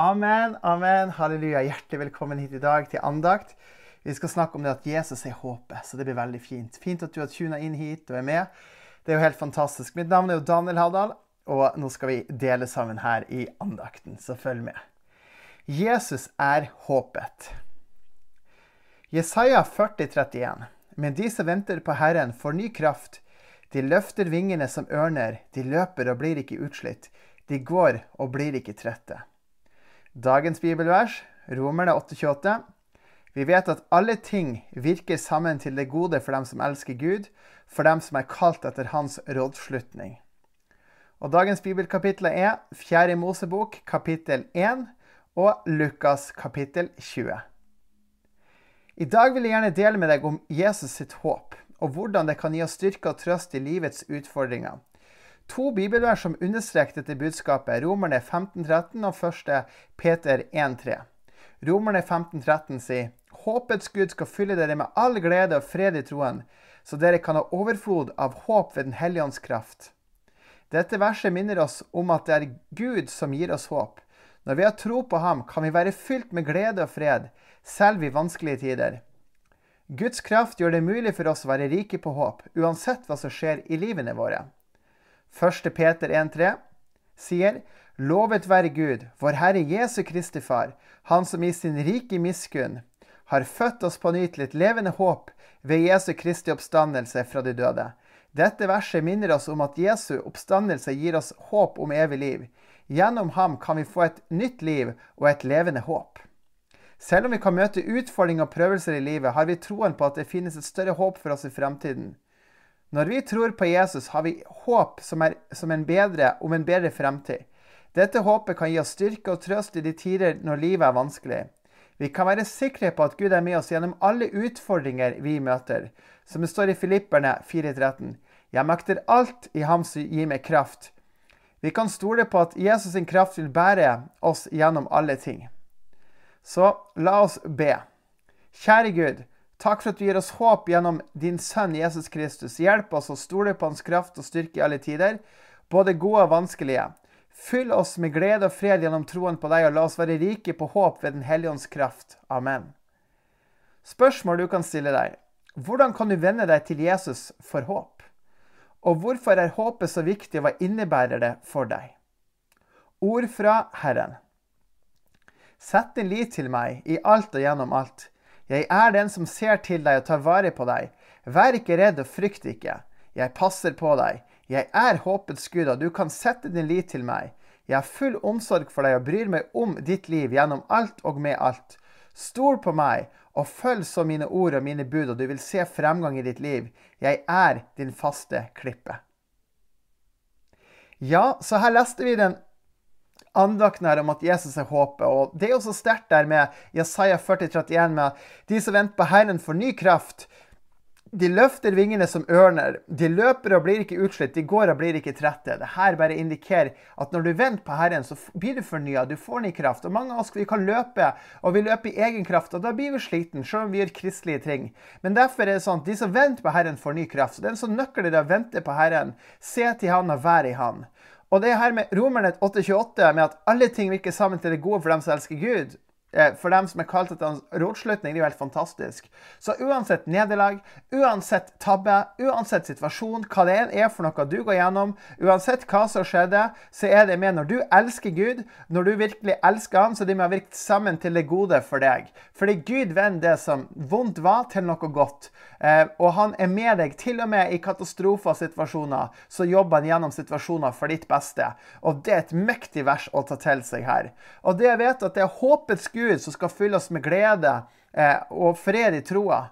Amen, amen, halleluja. Hjertelig velkommen hit i dag til andakt. Vi skal snakke om det at Jesus er håpet, så det blir veldig fint. Fint at du har tuna inn hit og er med. Det er jo helt fantastisk. Mitt navn er jo Daniel Havdal, og nå skal vi dele sammen her i andakten, så følg med. Jesus er håpet. Jesaja 40, 31. Men de som venter på Herren, får ny kraft. De løfter vingene som ørner, de løper og blir ikke utslitt. De går og blir ikke trette. Dagens bibelvers, Romerne 8,28. Vi vet at alle ting virker sammen til det gode for dem som elsker Gud, for dem som er kalt etter hans rådslutning. Og Dagens bibelkapittel er 4. Mosebok kapittel 1 og Lukas kapittel 20. I dag vil jeg gjerne dele med deg om Jesus sitt håp, og hvordan det kan gi oss styrke og trøst i livets utfordringer to bibelvers som understreker dette budskapet. Romerne 15.13 og 1. Peter 1.3. Romerne 15.13 sier Håpets Gud skal fylle dere med all glede og fred i troen, så dere kan ha overflod av håp ved Den hellige ånds kraft. Dette verset minner oss om at det er Gud som gir oss håp. Når vi har tro på ham, kan vi være fylt med glede og fred, selv i vanskelige tider. Guds kraft gjør det mulig for oss å være rike på håp, uansett hva som skjer i livene våre. 1. Peter 1,3 sier Lovet være Gud, vår Herre Jesu Kristi Far, Han som i sin rike miskunn har født oss på ny til et levende håp ved Jesu Kristi oppstandelse fra de døde. Dette verset minner oss om at Jesu oppstandelse gir oss håp om evig liv. Gjennom ham kan vi få et nytt liv og et levende håp. Selv om vi kan møte utfordringer og prøvelser i livet, har vi troen på at det finnes et større håp for oss i fremtiden. Når vi tror på Jesus, har vi håp som er, som en bedre, om en bedre fremtid. Dette håpet kan gi oss styrke og trøst i de tider når livet er vanskelig. Vi kan være sikre på at Gud er med oss gjennom alle utfordringer vi møter. Som det står i Filipperne 4,13.: Jeg makter alt i Ham som gir meg kraft. Vi kan stole på at Jesus sin kraft vil bære oss gjennom alle ting. Så la oss be. Kjære Gud. Takk for at du gir oss håp gjennom din sønn Jesus Kristus. Hjelp oss å stole på hans kraft og styrke i alle tider, både gode og vanskelige. Fyll oss med glede og fred gjennom troen på deg, og la oss være rike på håp ved Den hellige ånds kraft. Amen. Spørsmål du kan stille deg. Hvordan kan du vende deg til Jesus for håp? Og hvorfor er håpet så viktig, og hva innebærer det for deg? Ord fra Herren. Sett din lit til meg i alt og gjennom alt. Jeg er den som ser til deg og tar vare på deg. Vær ikke redd og frykt ikke. Jeg passer på deg. Jeg er håpets Gud, og du kan sette din lit til meg. Jeg har full omsorg for deg og bryr meg om ditt liv gjennom alt og med alt. Stol på meg og følg så mine ord og mine bud, og du vil se fremgang i ditt liv. Jeg er din faste klippe. Ja, så her leste vi den andakten her om at Jesus er håpet. Og det er jo så sterkt der med Jesaja 40, 31 med de som venter på Herren, får ny kraft. De løfter vingene som ørner. De løper og blir ikke utslitt. De går og blir ikke trette. Det her bare indikerer at når du venter på Herren, så blir du fornya. Du får ny kraft. Og mange av oss vi kan løpe, og vi løper i egen kraft. Og da blir vi sliten, selv om vi gjør kristelige ting. Men derfor er det sånn at de som venter på Herren, får ny kraft. Så det er en sånn nøkkel i det å vente på Herren. Se til Han og være i Han. Og det her med Romerne 8,28, med at alle ting virker sammen til det gode for dem som elsker Gud, for dem som er kalt etter hans rådslutning, det er jo helt fantastisk. Så uansett nederlag, uansett tabbe, uansett situasjon, hva det er for noe du går gjennom, uansett hva som skjedde, så er det med når du elsker Gud, når du virkelig elsker ham, så de må ha virket sammen til det gode for deg. Fordi Gud vender det som vondt var, til noe godt. Eh, og han er med deg til og med i katastrofer og situasjoner, så jobber han gjennom situasjoner for ditt beste. Og det er et mektig vers å ta til seg her. Og det jeg vet at det er håpets Gud Gud som skal fylle oss med glede eh, og fred i troa.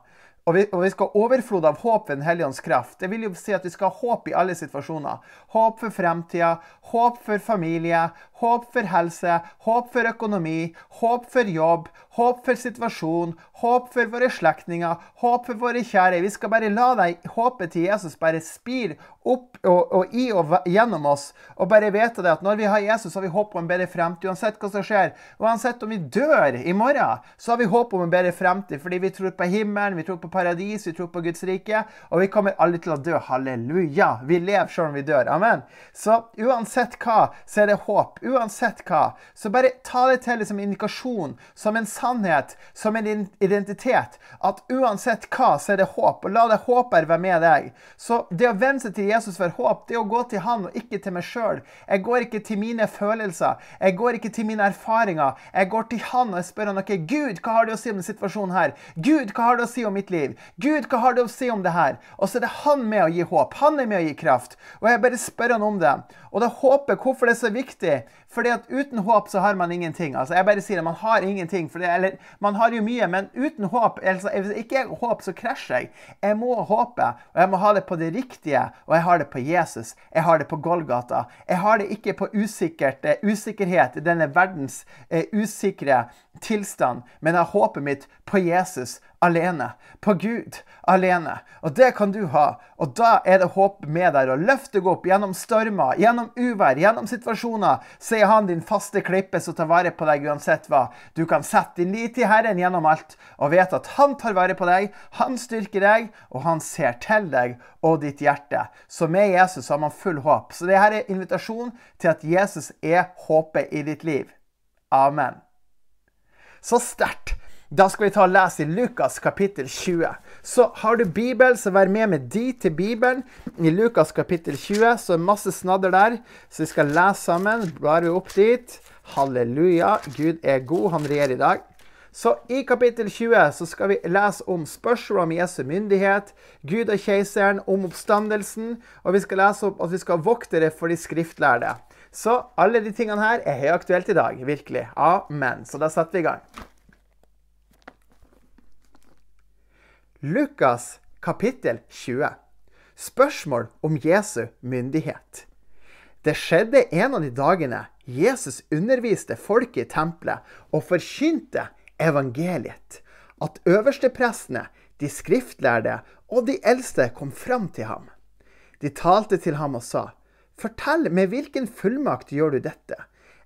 Og vi, og vi, skal ha overflod av håp ved Den hellige ånds kraft. Det vil jo si at vi skal ha håp i alle situasjoner. Håp for fremtida, håp for familie, håp for helse, håp for økonomi, håp for jobb, håp for situasjon, håp for våre slektninger, håp for våre kjære. Vi skal bare la deg håpet til Jesus bare spire opp og, og, i og gjennom oss. Og bare vite det at når vi har Jesus, har vi håp om en bedre fremtid. Uansett hva som skjer. Uansett om vi dør i morgen, så har vi håp om en bedre fremtid fordi vi tror på himmelen, vi tror på paradis, vi tror på Guds rike, og vi kommer aldri til å dø. Halleluja! Vi lever selv om vi dør. Amen. Så uansett hva, så er det håp. Uansett hva. Så bare ta det til som indikasjon, som en sannhet, som en identitet. At uansett hva, så er det håp. Og la det håpet være med deg. Så det å venne seg til Jesus for håp, det å gå til Han og ikke til meg sjøl. Jeg går ikke til mine følelser. Jeg går ikke til mine erfaringer. Jeg går til Han og jeg spør han, ok, Gud, hva har du å si om denne situasjonen her? Gud, hva har du å si om mitt liv? Gud, hva har du å si om det her? Og så er det Han med å gi håp. Han er med å gi kraft. Og jeg bare spør han om det. Og da håper jeg hvorfor det er så viktig. Fordi at uten håp så har man ingenting. Altså Jeg bare sier at man har ingenting. Det, eller man har jo mye, men uten håp altså, Hvis ikke jeg håp, så krasjer jeg. Jeg må håpe, og jeg må ha det på det riktige. Og jeg har det på Jesus. Jeg har det på Golgata. Jeg har det ikke på usikkert, usikkerhet i denne verdens uh, usikre tilstand, men har håpet mitt på Jesus alene. På Gud alene. Og det kan du ha. Og da er det håp med deg å løfte deg opp gjennom stormer, gjennom uvær, gjennom situasjoner. Så er han din faste klippe som tar vare på deg uansett hva. Du kan sette din lit til Herren gjennom alt og vite at han tar vare på deg, han styrker deg, og han ser til deg og ditt hjerte. Så med Jesus har man full håp. Så dette er invitasjon til at Jesus er håpet i ditt liv. Amen. Så sterkt! Da skal vi ta og lese i Lukas kapittel 20. Så har du Bibel, så vær med med de til Bibelen. I Lukas kapittel 20 så er masse snadder der, så vi skal lese sammen. Blar vi opp dit. Halleluja. Gud er god. Han regjerer i dag. Så i kapittel 20 så skal vi lese om spørsmål om Jesu myndighet, Gud og keiseren, om oppstandelsen, og vi skal lese opp at vi skal vokte det for de skriftlærde. Så alle de tingene her er høyaktuelt i dag. Virkelig. Amen. Så da setter vi i gang. Lukas kapittel 20. Spørsmål om Jesu myndighet. Det skjedde en av de dagene Jesus underviste folket i tempelet og forkynte evangeliet, at øversteprestene, de skriftlærde og de eldste kom fram til ham. De talte til ham og sa, Fortell, med hvilken fullmakt gjør du dette?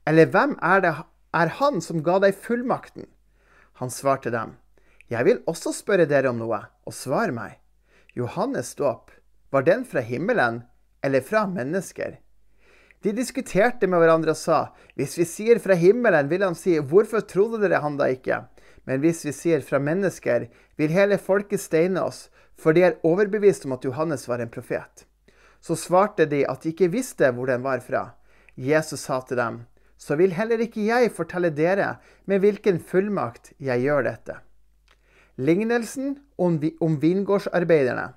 Eller hvem er det er han som ga deg fullmakten? Han svarte dem, Jeg vil også spørre dere om noe, og svar meg. Johannes dåp, var den fra himmelen eller fra mennesker? De diskuterte med hverandre og sa, Hvis vi sier fra himmelen, vil han si, Hvorfor trodde dere han da ikke? Men hvis vi sier fra mennesker, vil hele folket steine oss, for de er overbevist om at Johannes var en profet. Så svarte de at de ikke visste hvor den var fra. Jesus sa til dem, så vil heller ikke jeg fortelle dere med hvilken fullmakt jeg gjør dette. Lignelsen om, om vingårdsarbeiderne.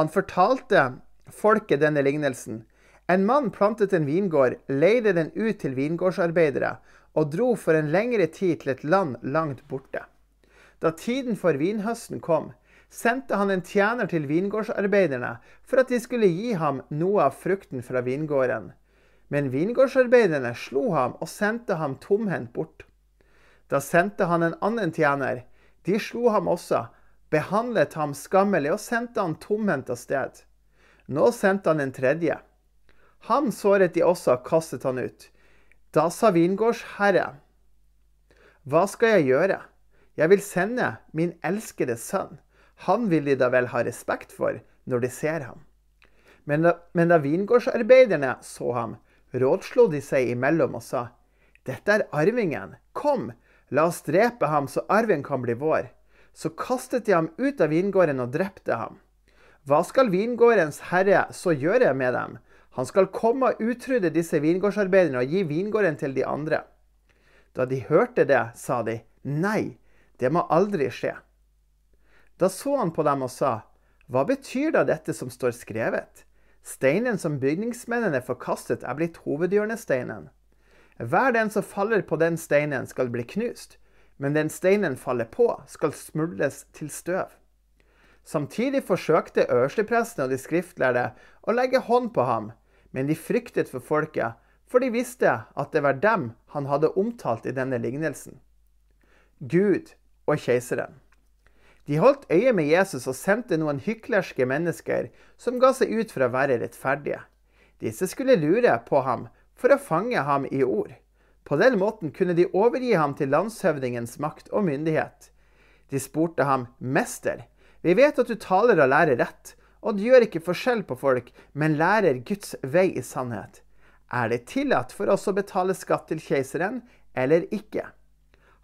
Han fortalte folket denne lignelsen. En mann plantet en vingård, leide den ut til vingårdsarbeidere og dro for en lengre tid til et land langt borte. Da tiden for vinhøsten kom, sendte han en tjener til vingårdsarbeiderne for at de skulle gi ham noe av frukten fra vingården. Men vingårdsarbeiderne slo ham og sendte ham tomhendt bort. Da sendte han en annen tjener. De slo ham også, behandlet ham skammelig og sendte han tomhendt av sted. Nå sendte han en tredje. Ham såret de også og kastet han ut. Da sa vingårdsherre, hva skal jeg gjøre? Jeg vil sende min elskede sønn. Han vil de da vel ha respekt for når de ser ham. Men da, men da vingårdsarbeiderne så ham, rådslo de seg imellom og sa, Dette er arvingen. Kom, la oss drepe ham så arven kan bli vår. Så kastet de ham ut av vingården og drepte ham. Hva skal vingårdens herre så gjøre med dem? Han skal komme og utrydde disse vingårdsarbeiderne og gi vingården til de andre. Da de hørte det, sa de, Nei, det må aldri skje. Da så han på dem og sa, Hva betyr da dette som står skrevet? Steinen som bygningsmennene forkastet, er blitt hovedhjørnesteinen. Hver den som faller på den steinen, skal bli knust, men den steinen faller på, skal smuldres til støv. Samtidig forsøkte øversteprestene og de skriftlærde å legge hånd på ham, men de fryktet for folket, for de visste at det var dem han hadde omtalt i denne lignelsen. Gud og keiseren. De holdt øye med Jesus og sendte noen hyklerske mennesker som ga seg ut for å være rettferdige. Disse skulle lure på ham for å fange ham i ord. På den måten kunne de overgi ham til landshøvdingens makt og myndighet. De spurte ham, 'Mester, Vi vet at du taler og lærer rett, og du gjør ikke forskjell på folk, men lærer Guds vei i sannhet. Er det tillatt for oss å betale skatt til keiseren, eller ikke?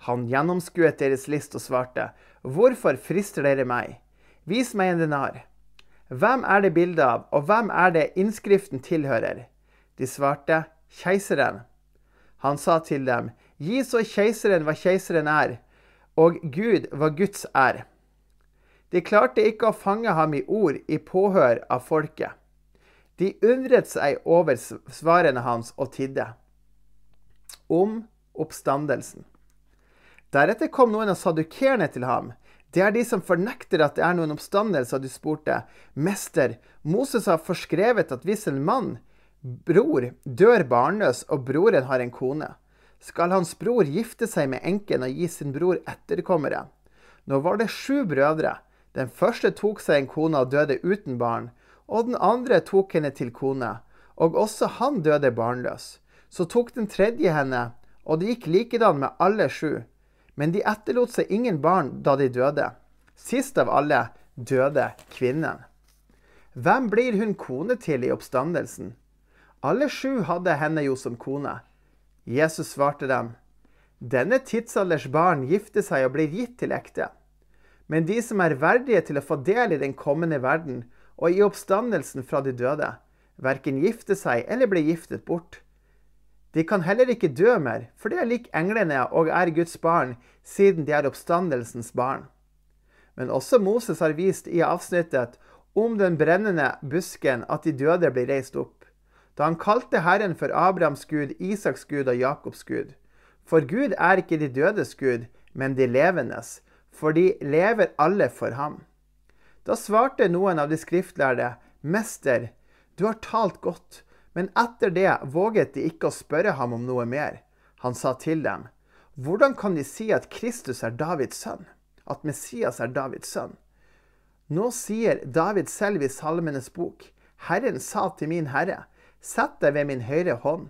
Han gjennomskuet deres list og svarte, Hvorfor frister dere meg? Vis meg en denar. Hvem er det bilde av, og hvem er det innskriften tilhører? De svarte, Keiseren. Han sa til dem, Gi så keiseren hva keiseren er, og Gud hva Guds er. De klarte ikke å fange ham i ord i påhør av folket. De undret seg over svarene hans og tidde. Om oppstandelsen. Deretter kom noen av sadukerene til ham. Det er de som fornekter at det er noen oppstandelse, og de spurte, Mester, Moses har forskrevet at hvis en mann, bror, dør barnløs, og broren har en kone, skal hans bror gifte seg med enken og gi sin bror etterkommere. Nå var det sju brødre. Den første tok seg en kone og døde uten barn, og den andre tok henne til kone, og også han døde barnløs. Så tok den tredje henne, og det gikk likedan med alle sju. Men de etterlot seg ingen barn da de døde. Sist av alle døde kvinnen. Hvem blir hun kone til i oppstandelsen? Alle sju hadde henne jo som kone. Jesus svarte dem, Denne tidsalders barn gifter seg og blir gitt til ekte. Men de som er verdige til å få del i den kommende verden og i oppstandelsen fra de døde, verken gifter seg eller blir giftet bort. De kan heller ikke dø mer, for de er lik englene og er Guds barn, siden de er oppstandelsens barn. Men også Moses har vist i avsnittet om den brennende busken at de døde blir reist opp, da han kalte Herren for Abrahams Gud, Isaks Gud og Jakobs Gud. For Gud er ikke de dødes Gud, men de levendes, for de lever alle for ham. Da svarte noen av de skriftlærde, Mester, du har talt godt, men etter det våget de ikke å spørre ham om noe mer. Han sa til dem, Hvordan kan de si at Kristus er Davids sønn? At Messias er Davids sønn? Nå sier David selv i Salmenes bok, Herren sa til min Herre, Sett deg ved min høyre hånd,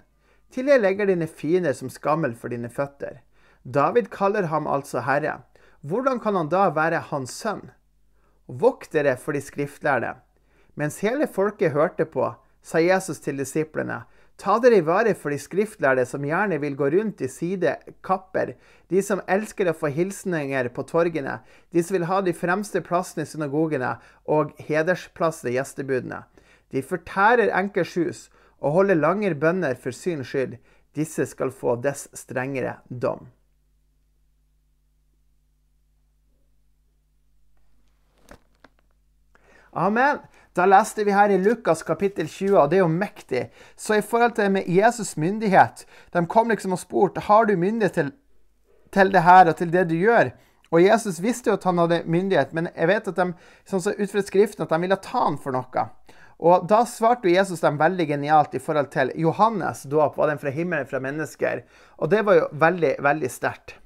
til jeg legger dine fiender som skammel for dine føtter. David kaller ham altså Herre. Hvordan kan han da være hans sønn? Vokt dere for de skriftlærde. Mens hele folket hørte på, sa Jesus til disiplene, ta dere i vare for de skriftlærde som gjerne vil gå rundt i sidekapper, de som elsker å få hilsninger på torgene, de som vil ha de fremste plassene i synagogene og hedersplassene i gjestebudene. De fortærer enkers hus og holder langer bønner for syns skyld. Disse skal få dess strengere dom. Amen. Da leste vi her i Lukas kapittel 20, og det er jo mektig. Så i forhold til det med Jesus' myndighet De kom liksom og spurte har du myndighet til, til det her og til det du gjør. Og Jesus visste jo at han hadde myndighet, men jeg vet at de, sånn så ut fra Skriften at de ville ta han for noe. Og Da svarte Jesus dem veldig genialt i forhold til Johannes dåp. Var den fra himmelen, fra mennesker? Og det var jo veldig, veldig sterkt.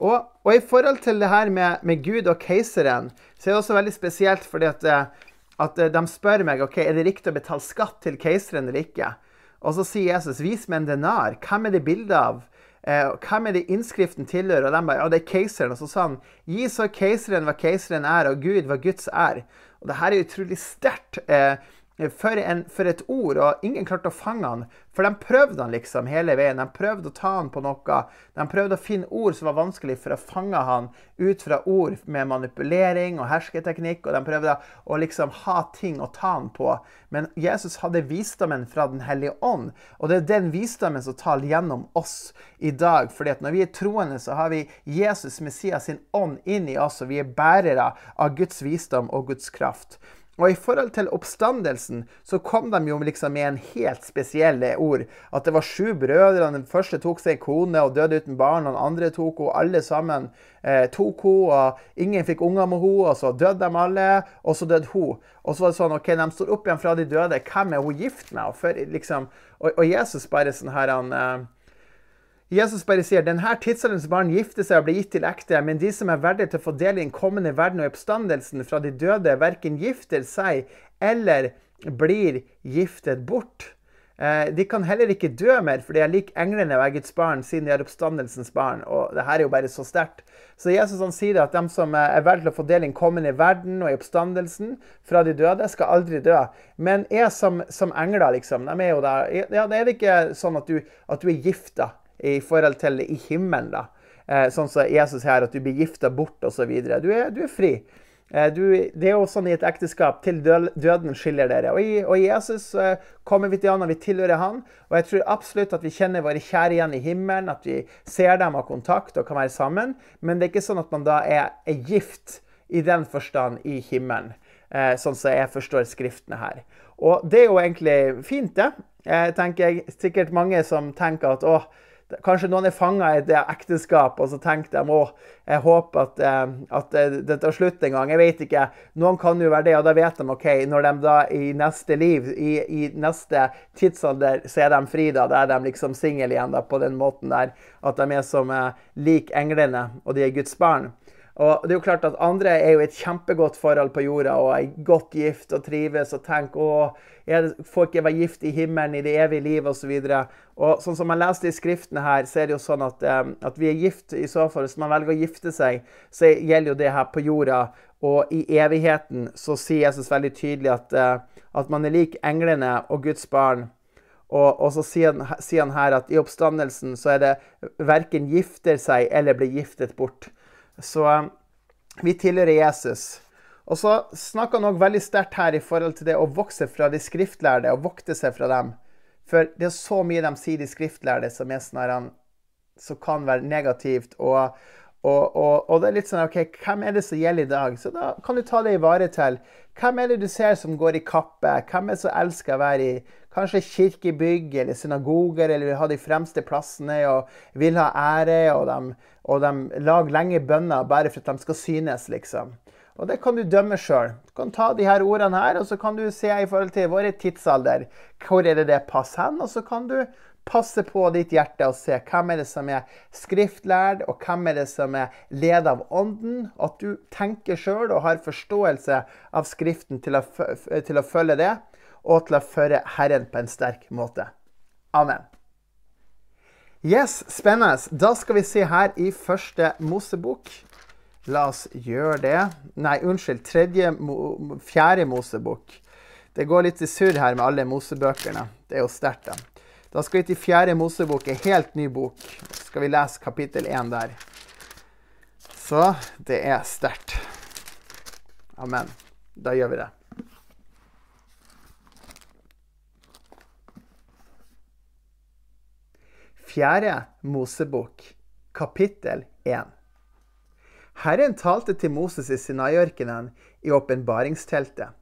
Og, og, i forhold til det her med, med, Gud og keiseren, så er det også veldig spesielt fordi at, eh, at eh, de spør meg ok, er det riktig å betale skatt til keiseren eller ikke. Og så sier Jesus vis meg en denar. Hvem er det bilde av? Eh, hvem er det innskriften tilhører? Og de bare ja, det er keiseren. Og så sa han gi så keiseren hva keiseren er, og Gud hva Guds er. Og det her er utrolig sterkt. Eh, for, en, for, et ord, og ingen klarte å fange han. For de prøvde han liksom hele veien. De prøvde å ta han på noe. De prøvde å finne ord som var vanskelig for å fange han ut fra ord med manipulering og hersketeknikk. Og de prøvde å liksom ha ting å ta han på. Men Jesus hadde visdommen fra Den hellige ånd. Og det er den visdommen som taler gjennom oss i dag. fordi at når vi er troende, så har vi Jesus Messias sin ånd inn i oss, og vi er bærere av Guds visdom og Guds kraft. Og i forhold til oppstandelsen så kom de jo liksom med en helt spesielle ord. At det var sju brødre. Den første tok seg kone og døde uten barn. Og den andre tok henne. Alle sammen eh, tok henne. Og ingen fikk unger med henne. Og så døde de alle. Og så døde hun. Og så var det sånn OK, de står opp igjen fra de døde. Hvem er hun gift med? Og, for, liksom, og, og Jesus bare sånn her han eh, Jesus bare sier denne tidsalderens barn gifter seg og blir gitt til ekte, men de som er verdige til å få del i den kommende verden og oppstandelsen fra de døde, verken gifter seg eller blir giftet bort. Eh, de kan heller ikke dø mer, for de er lik englene og er barn, siden de er oppstandelsens barn. Og det her er jo bare så sterkt. Så Jesus han sier at de som er verdt til å få del i den kommende verden og i oppstandelsen fra de døde, skal aldri dø. Men er som, som engler, liksom. De er jo der. Ja, det er ikke sånn at du, at du er gifta i forhold til i himmelen, da. Eh, sånn som Jesus her, at du blir gifta bort osv. Du, er, du er fri. Eh, du, det er jo sånn i et ekteskap til døden skiller dere. Og i, og Jesus uh, kommer vi til han, og vi tilhører han. Og jeg tror absolutt at vi kjenner våre kjære igjen i himmelen, at vi ser dem av kontakt og kan være sammen. Men det er ikke sånn at man da er, er gift i den forstand i himmelen, sånn som jeg forstår skriftene her. Og det er jo egentlig fint, det. Jeg tenker sikkert mange som tenker at å, Kanskje noen er fanga i et ekteskap, og så tenker de å, jeg håper at, eh, at det tar slutt en gang. Jeg vet ikke. Noen kan jo være det, og da vet de OK, når de da i neste liv, i, i neste tidsalder, så er de fri, da. Da er de liksom single igjen, da, på den måten der. At de er som eh, lik englene, og de er Guds barn. Og det er jo klart at Andre er jo i et kjempegodt forhold på jorda og er godt gift og trives og tenker å, jeg får ikke være gift i himmelen i det evige liv osv. Og, og sånn som man leste i skriftene her, så er det jo sånn at, um, at vi er gift i så fall. Hvis man velger å gifte seg, så gjelder jo det her på jorda. Og i evigheten så sier Jesus veldig tydelig at, uh, at man er lik englene og Guds barn. Og, og så sier han, sier han, her at i oppstandelsen så er det verken gifter seg eller blir giftet bort. Så um, vi tilhører Jesus. Og så snakker han òg veldig sterkt her i forhold til det å vokse fra de skriftlærde og vokte seg fra dem. For det er så mye de sier, de skriftlærde, som er sånn som kan være negativt. Og, og, og, og, det er litt sånn OK, hvem er det som gjelder i dag? Så da kan du ta det i vare til. Hvem er det du ser som går i kappe? Hvem er det som elsker å være i kanskje kirkebygg eller synagoger, eller vil ha de fremste plassene og vil ha ære? og de og de lager lenge bønner bare for at de skal synes, liksom. Og det kan du dømme sjøl. Du kan ta de her ordene her, og så kan du se i forhold til vår tidsalder hvor er det det passer hen, og så kan du passe på ditt hjerte og se hvem er det som er skriftlærd, og hvem er det som er ledet av Ånden. At du tenker sjøl og har forståelse av Skriften til å, til å følge det, og til å føre Herren på en sterk måte. Amen. Yes, spennende. Da skal vi se her i første Mosebok. La oss gjøre det. Nei, unnskyld. Tredje, fjerde Mosebok. Det går litt i surr her med alle Mosebøkene. Det er jo sterkt, da. Da skal vi til fjerde Mosebok, en helt ny bok. Så skal vi lese kapittel én der. Så det er sterkt. Amen. Da gjør vi det. Fjerde Mosebok, kapittel 1. Herren talte til Moses i Sinaiørkenen i åpenbaringsteltet.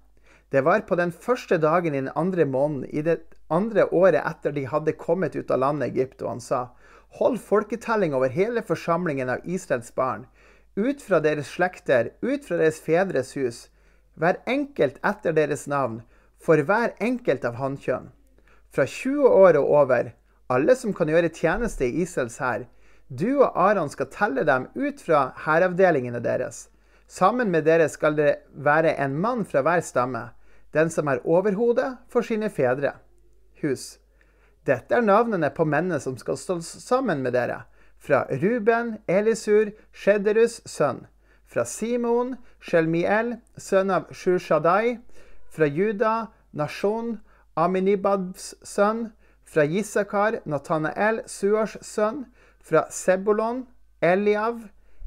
Det var på den første dagen i den andre måneden i det andre året etter de hadde kommet ut av landet Egypt, og han sa:" Hold folketelling over hele forsamlingen av Israels barn, ut fra deres slekter, ut fra deres fedres hus, hver enkelt etter deres navn, for hver enkelt av hannkjønn. Fra 20 år og over, alle som kan gjøre tjeneste i Israels hær. Du og Aron skal telle dem ut fra hæravdelingene deres. Sammen med dere skal det være en mann fra hver stamme, den som er overhode for sine fedre. Hus. Dette er navnene på mennene som skal stå sammen med dere. Fra Ruben, Elisur, Shederus sønn. Fra Simon, Shelmiel, sønn av Shushadai. Fra Juda, Nasjon, Aminibabs sønn. Fra Gisakar, Natanael, Suars sønn. Fra Sebulon, Eliav,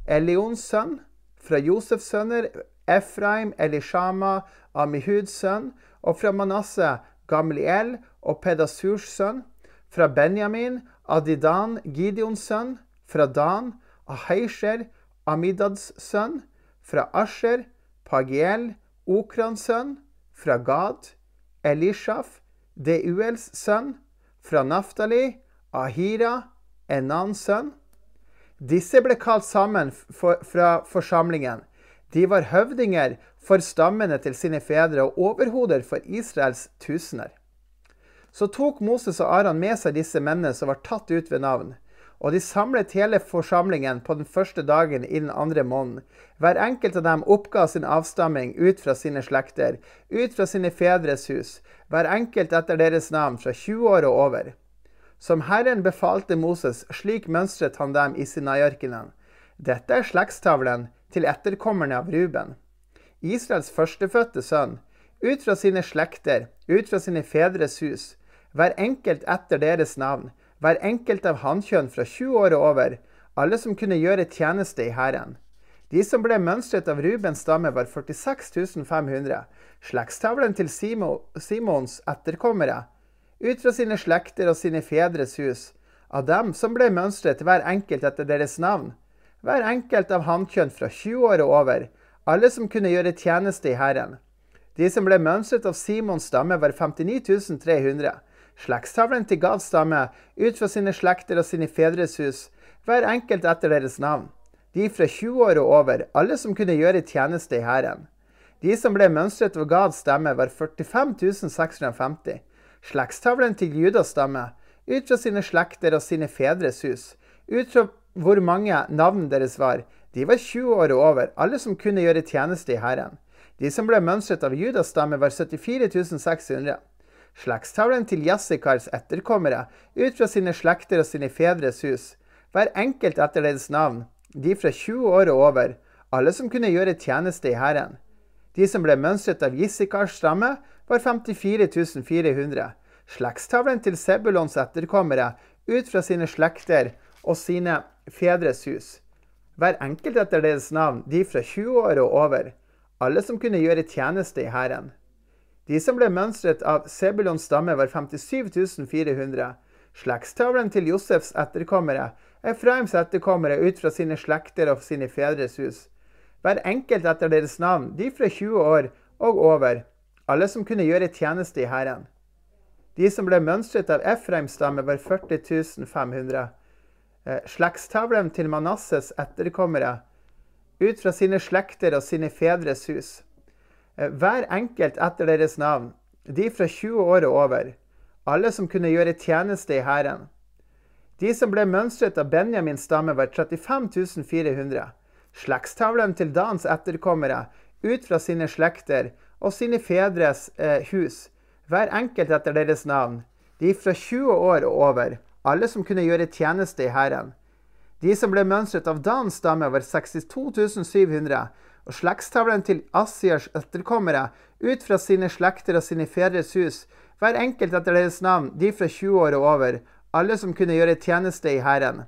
Elions sønn. Fra Josefs sønner, Efraim, Elishama, Amihuds sønn. Og fra Manasseh, Gamliel og Pedasurs sønn. Fra Benjamin, Adidan, Gideons sønn. Fra Dan, Aheisher, Amidads sønn. Fra Asher, Pagiel, Okrans sønn. Fra Gad, Elishaf, Deuels sønn fra Naftali, Ahira, Enans sønn. Disse ble kalt sammen for, fra forsamlingen. De var høvdinger for stammene til sine fedre og overhoder for Israels tusener. Så tok Moses og Aran med seg disse mennene som var tatt ut ved navn. Og de samlet hele forsamlingen på den første dagen i den andre måneden. Hver enkelt av dem oppga sin avstamming ut fra sine slekter, ut fra sine fedres hus, hver enkelt etter deres navn, fra 20 år og over. Som Herren befalte Moses, slik mønstret han dem i Sinai-ørkenen. Dette er slektstavlen til etterkommerne av Ruben. Israels førstefødte sønn, ut fra sine slekter, ut fra sine fedres hus, hver enkelt etter deres navn, hver enkelt av hannkjønn fra 20 år og over, alle som kunne gjøre tjeneste i Hæren. De som ble mønstret av Rubens stamme, var 46 500. Slektstavlen til Simons etterkommere, ut fra sine slekter og sine fedres hus, av dem som ble mønstret hver enkelt etter deres navn, hver enkelt av hannkjønn fra 20 år og over, alle som kunne gjøre tjeneste i Hæren. De som ble mønstret av Simons stamme, var 59 300. Slektstavlen til Gavs stamme, ut fra sine slekter og sine fedres hus, hver enkelt etter deres navn. De fra 20 år og over, alle som kunne gjøre tjeneste i hæren. De som ble mønstret av Gavs stemme, var 45 650. Slektstavlen til Judas stamme, ut fra sine slekter og sine fedres hus, ut fra hvor mange navn deres var. De var 20 år og over, alle som kunne gjøre tjeneste i hæren. De som ble mønstret av Judas stamme, var 74 600 slektstavlen til Jassikars etterkommere ut fra sine slekter og sine fedres hus, hver enkelt etter deres navn, de fra 20 år og over, alle som kunne gjøre tjeneste i Hæren. De som ble mønstret av Jissikars stamme, var 54 400. Slektstavlen til Sebulons etterkommere ut fra sine slekter og sine fedres hus. Hver enkelt etter deres navn, de fra 20 år og over, alle som kunne gjøre tjeneste i Hæren. De som ble mønstret av Sebulons stamme, var 57 400. Slektstavlen til Josefs etterkommere, Efraims etterkommere ut fra sine slekter og sine fedres hus. Hver enkelt etter deres navn, de fra 20 år og over, alle som kunne gjøre tjeneste i Hæren. De som ble mønstret av Efraims stamme, var 40 500. Eh, slektstavlen til Manasses etterkommere, ut fra sine slekter og sine fedres hus. Eh, hver enkelt etter deres navn, de fra 20 år og over, alle som kunne gjøre tjeneste i hæren. De som ble mønstret av Benjamins stamme, var 35 400. Slektstavlen til Dans etterkommere, ut fra sine slekter og sine fedres eh, hus, hver enkelt etter deres navn, de fra 20 år og over, alle som kunne gjøre tjeneste i hæren. De som ble mønstret av Dans stamme, var 62 700 og slektstavlen til Asiers etterkommere ut fra sine slekter og sine fedres hus, hver enkelt etter deres navn, de fra 20 år og over, alle som kunne gjøre tjeneste i Hæren.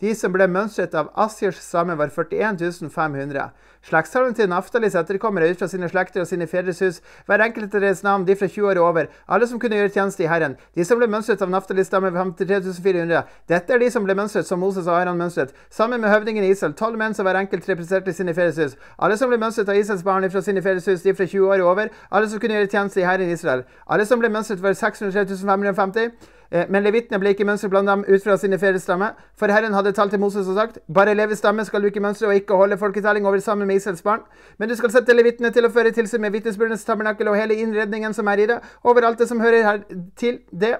De som ble mønstret av Asiers stamme, var 41 500. Slektstavlen til Naftalis etterkommere ut fra sine slekter og sine fedres hus, hver enkelt etter deres navn, de fra 20 år og over, alle som kunne gjøre tjeneste i Herren. De som ble mønstret av Naftalis stamme, 53 400. Dette er de som ble mønstret som Moses og Aron mønstret, sammen med høvdingen i Israel, tolv menn som hver enkelt representerte sine fedres hus. Alle som ble mønstret av Israels barn fra sine fedres hus, de fra 20 år og over, alle som kunne gjøre tjeneste i Herren Israel. Alle som ble mønstret, var 603 550. Eh, men levitene ble ikke mønstret blant dem ut fra sine fedres. For Herren hadde talt til Moses og sagt, bare levestamme skal du ikke mønstre og ikke holde folketelling over sammen med Israels barn. Men du skal sette levitene til å føre tilsyn med vitnesbyrdenes tabernakel og hele innredningen som er i det, over alt det som hører her til det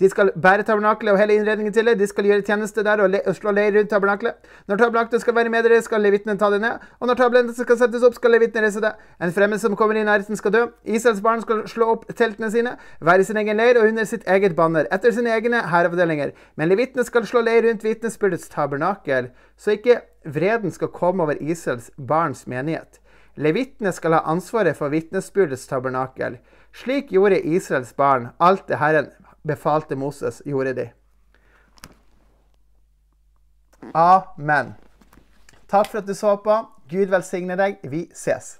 de skal bære tabernaklet og hele innredningen til det. De skal gjøre tjeneste der og, og slå leir rundt tabernaklet. Når tabernaklet skal være med dere, skal levitene ta det ned. Og når tabernakelet skal settes opp, skal levitene reise det. En fremmed som kommer i nærheten, skal dø. Israels barn skal slå opp teltene sine, være i sin egen leir og under sitt eget banner, etter sine egne hæravdelinger. Men levitene skal slå leir rundt vitnesbyrdets tabernakel, så ikke vreden skal komme over Israels barns menighet. Levitene skal ha ansvaret for vitnesbyrdets tabernakel. Slik gjorde Israels barn alt det Herren befalte Moses, gjorde de. Amen. Takk for at du så på. Gud velsigne deg. Vi ses.